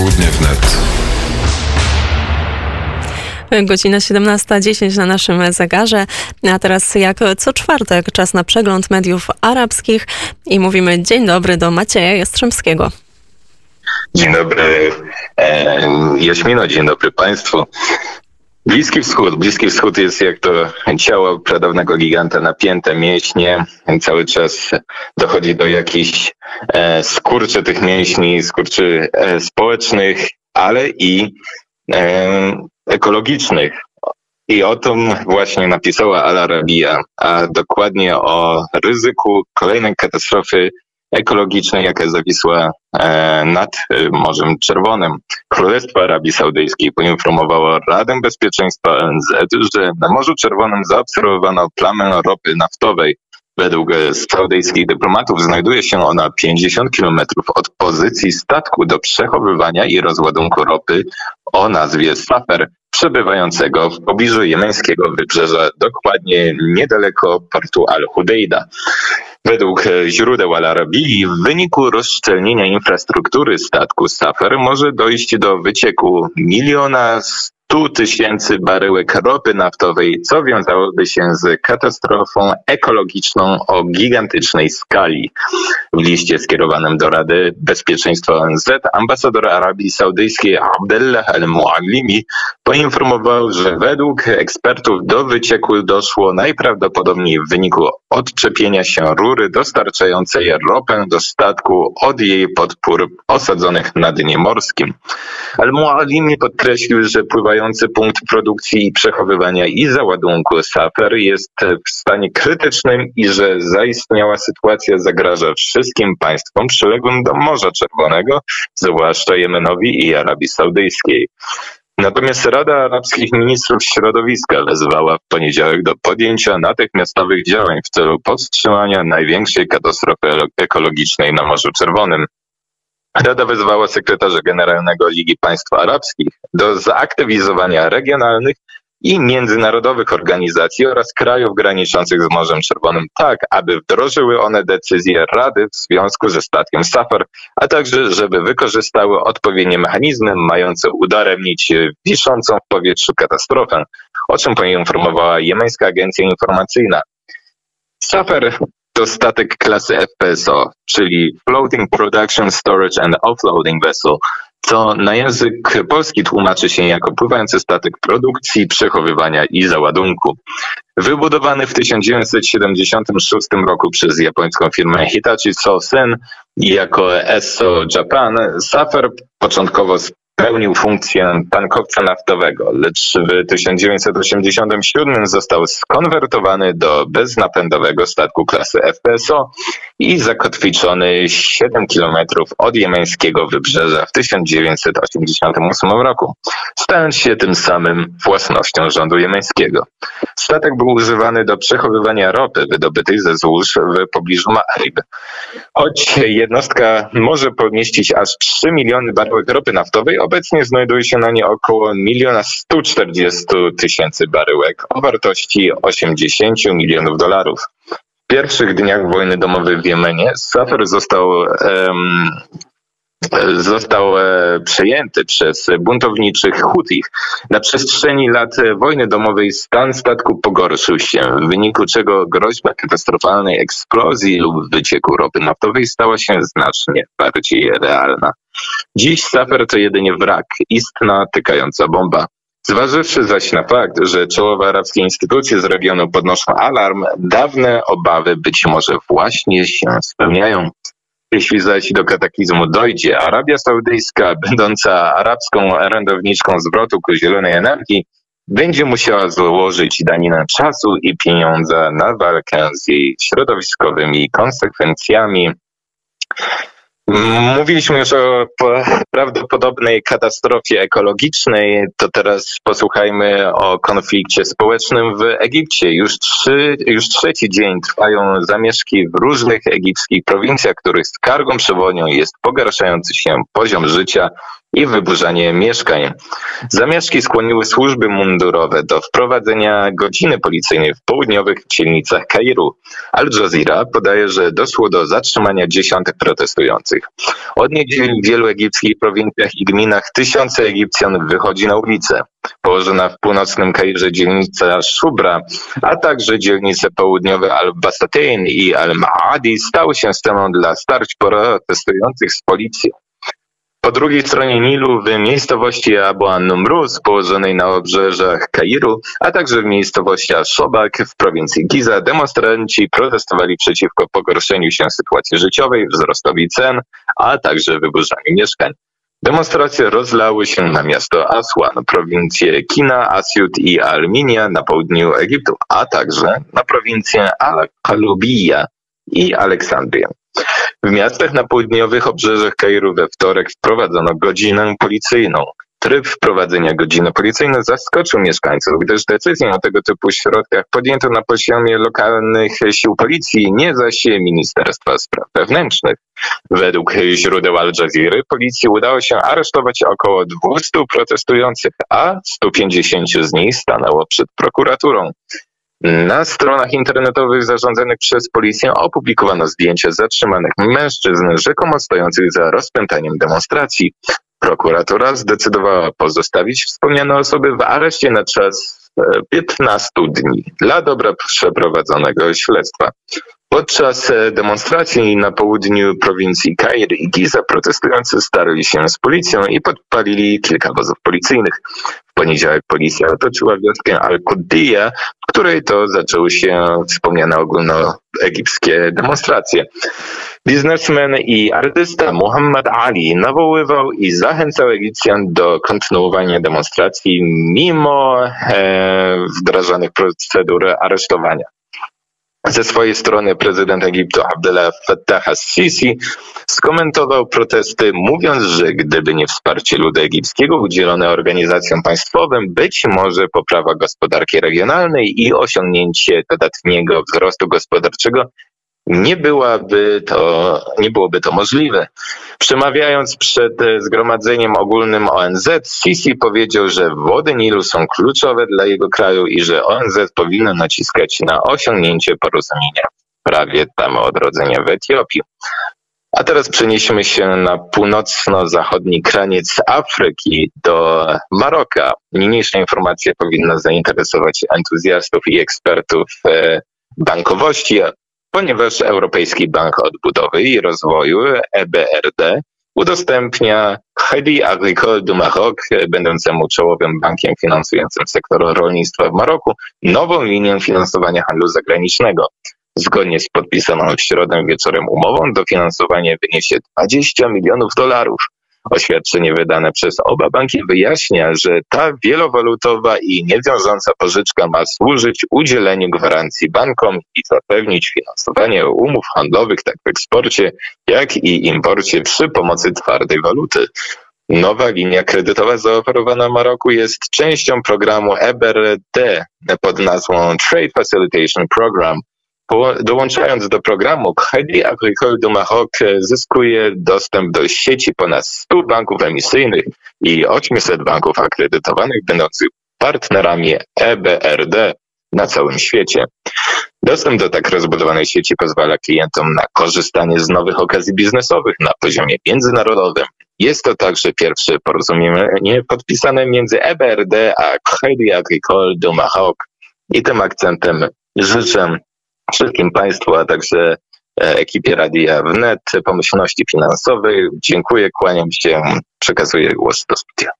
Południe wnet. Godzina 17.10 na naszym zegarze, a teraz jak co czwartek czas na przegląd mediów arabskich i mówimy dzień dobry do Macieja Jastrzębskiego. Dzień dobry e, Jaśmino, dzień dobry Państwu. Bliski Wschód. Bliski Wschód jest jak to ciało pradawnego giganta, napięte mięśnie. Cały czas dochodzi do jakichś e, skurczy tych mięśni, skurczy e, społecznych, ale i e, ekologicznych. I o tym właśnie napisała Al Arabia, a dokładnie o ryzyku kolejnej katastrofy ekologicznej, jaka zawisła nad e, Morzem Czerwonym. Królestwo Arabii Saudyjskiej poinformowało Radę Bezpieczeństwa ONZ, że na Morzu Czerwonym zaobserwowano plamę ropy naftowej. Według saudyjskich dyplomatów znajduje się ona 50 kilometrów od pozycji statku do przechowywania i rozładunku ropy o nazwie Safer, przebywającego w pobliżu jemeńskiego wybrzeża, dokładnie niedaleko portu Al-Hudejda. Według źródeł Al-Arabii w wyniku rozszczelnienia infrastruktury statku Safer może dojść do wycieku miliona 100 tysięcy baryłek ropy naftowej, co wiązałoby się z katastrofą ekologiczną o gigantycznej skali. W liście skierowanym do Rady Bezpieczeństwa ONZ ambasador Arabii Saudyjskiej Abdullah al-Muallimi poinformował, że według ekspertów do wycieku doszło najprawdopodobniej w wyniku odczepienia się rury dostarczającej ropę do statku od jej podpór osadzonych na dnie morskim. Al-Muallimi podkreślił, że pływają punkt produkcji i przechowywania i załadunku Safer jest w stanie krytycznym i że zaistniała sytuacja zagraża wszystkim państwom przyległym do Morza Czerwonego, zwłaszcza Jemenowi i Arabii Saudyjskiej. Natomiast Rada Arabskich Ministrów Środowiska wezwała w poniedziałek do podjęcia natychmiastowych działań w celu powstrzymania największej katastrofy ekologicznej na Morzu Czerwonym. Rada wezwała sekretarza generalnego Ligi Państw Arabskich do zaktywizowania regionalnych i międzynarodowych organizacji oraz krajów graniczących z Morzem Czerwonym tak, aby wdrożyły one decyzje Rady w związku ze statkiem Safar, a także żeby wykorzystały odpowiednie mechanizmy mające udaremnić wiszącą w powietrzu katastrofę, o czym poinformowała jemeńska agencja informacyjna. Safar to statek klasy FPSO, czyli Floating Production Storage and Offloading Vessel, co na język polski tłumaczy się jako pływający statek produkcji, przechowywania i załadunku. Wybudowany w 1976 roku przez japońską firmę Hitachi Sosen jako ESSO Japan, Safer początkowo pełnił funkcję tankowca naftowego, lecz w 1987 został skonwertowany do beznapędowego statku klasy FPSO i zakotwiczony 7 kilometrów od jemeńskiego wybrzeża w 1988 roku, stając się tym samym własnością rządu jemeńskiego. Statek był używany do przechowywania ropy wydobytej ze złóż w pobliżu Ma'rib. Choć jednostka może pomieścić aż 3 miliony baryłek ropy naftowej, obecnie znajduje się na nie około 1 140 tysięcy baryłek o wartości 80 milionów dolarów. Pierwszych dniach wojny domowej w Jemenie Safer został um, został e, przejęty przez buntowniczych Hutich. Na przestrzeni lat wojny domowej stan statku pogorszył się, w wyniku czego groźba katastrofalnej eksplozji lub wycieku ropy naftowej stała się znacznie bardziej realna. Dziś Safer to jedynie wrak, istna tykająca bomba. Zważywszy zaś na fakt, że czołowe arabskie instytucje z regionu podnoszą alarm, dawne obawy być może właśnie się spełniają. Jeśli zaś do kataklizmu dojdzie, Arabia Saudyjska, będąca arabską orędowniczką zwrotu ku zielonej energii, będzie musiała złożyć daninę czasu i pieniądza na walkę z jej środowiskowymi konsekwencjami. Mówiliśmy już o prawdopodobnej katastrofie ekologicznej, to teraz posłuchajmy o konflikcie społecznym w Egipcie. Już, trzy, już trzeci dzień trwają zamieszki w różnych egipskich prowincjach, których skargą przewodnią jest pogarszający się poziom życia i wyburzanie mieszkań. Zamieszki skłoniły służby mundurowe do wprowadzenia godziny policyjnej w południowych dzielnicach Kairu. Al Jazeera podaje, że doszło do zatrzymania dziesiątek protestujących. Od niedzieli w wielu egipskich prowincjach i gminach tysiące Egipcjan wychodzi na ulicę. Położona w północnym Kairze dzielnica Shubra, a także dzielnice południowe Al-Basatain i Al-Ma'adi stały się sceną dla starć protestujących z policją. Po drugiej stronie Nilu, w miejscowości Abu an-Numrus, położonej na obrzeżach Kairu, a także w miejscowości Ashobak w prowincji Giza, demonstranci protestowali przeciwko pogorszeniu się sytuacji życiowej, wzrostowi cen, a także wyburzaniu mieszkań. Demonstracje rozlały się na miasto Aswan, prowincję Kina, Asyut i Alminia na południu Egiptu, a także na prowincję Al-Kalubija i Aleksandrię. W miastach na południowych obrzeżach Kairu we wtorek wprowadzono godzinę policyjną. Tryb wprowadzenia godziny policyjnej zaskoczył mieszkańców, gdyż decyzję o tego typu środkach podjęto na poziomie lokalnych sił policji, nie zaś Ministerstwa Spraw Wewnętrznych. Według źródeł Al Jazeera policji udało się aresztować około 200 protestujących, a 150 z nich stanęło przed prokuraturą. Na stronach internetowych zarządzanych przez policję opublikowano zdjęcia zatrzymanych mężczyzn, rzekomo stojących za rozpętaniem demonstracji. Prokuratura zdecydowała pozostawić wspomniane osoby w areszcie na czas 15 e, dni dla dobra przeprowadzonego śledztwa. Podczas e, demonstracji na południu prowincji Kair i Giza protestujący starli się z policją i podpalili kilka wozów policyjnych. W poniedziałek policja otoczyła wioskę Al-Qudiyya, w której to zaczęły się wspomniane ogólnoegipskie demonstracje. Biznesmen i artysta Muhammad Ali nawoływał i zachęcał Egipcjan do kontynuowania demonstracji mimo e, wdrażanych procedur aresztowania. Ze swojej strony prezydent Egiptu Abdullah Fattah al-Sisi skomentował protesty, mówiąc, że gdyby nie wsparcie ludu egipskiego udzielone organizacjom państwowym, być może poprawa gospodarki regionalnej i osiągnięcie dodatniego wzrostu gospodarczego nie byłaby to, nie byłoby to możliwe. Przemawiając przed Zgromadzeniem Ogólnym ONZ, Sisi powiedział, że wody Nilu są kluczowe dla jego kraju i że ONZ powinno naciskać na osiągnięcie porozumienia w sprawie tam odrodzenia w Etiopii. A teraz przenieśmy się na północno-zachodni kraniec Afryki do Maroka. Niniejsza informacja powinna zainteresować entuzjastów i ekspertów e, bankowości, ponieważ Europejski Bank Odbudowy i Rozwoju EBRD udostępnia Crédit Agricole du Maroc, będącemu czołowym bankiem finansującym sektor rolnictwa w Maroku, nową linię finansowania handlu zagranicznego. Zgodnie z podpisaną w środę wieczorem umową dofinansowanie wyniesie 20 milionów dolarów. Oświadczenie wydane przez oba banki wyjaśnia, że ta wielowalutowa i niewiążąca pożyczka ma służyć udzieleniu gwarancji bankom i zapewnić finansowanie umów handlowych tak w eksporcie, jak i imporcie przy pomocy twardej waluty. Nowa linia kredytowa zaoferowana Maroku jest częścią programu EBRD pod nazwą Trade Facilitation Program, Dołączając do programu, Crédit Agricole du Maroc zyskuje dostęp do sieci ponad 100 banków emisyjnych i 800 banków akredytowanych, będących partnerami EBRD na całym świecie. Dostęp do tak rozbudowanej sieci pozwala klientom na korzystanie z nowych okazji biznesowych na poziomie międzynarodowym. Jest to także pierwsze porozumienie podpisane między EBRD a Crédit Agricole du Maroc. I tym akcentem życzę wszystkim Państwu, a także e, ekipie Radia Wnet, pomyślności finansowej. Dziękuję, kłaniam się, przekazuję głos do studia.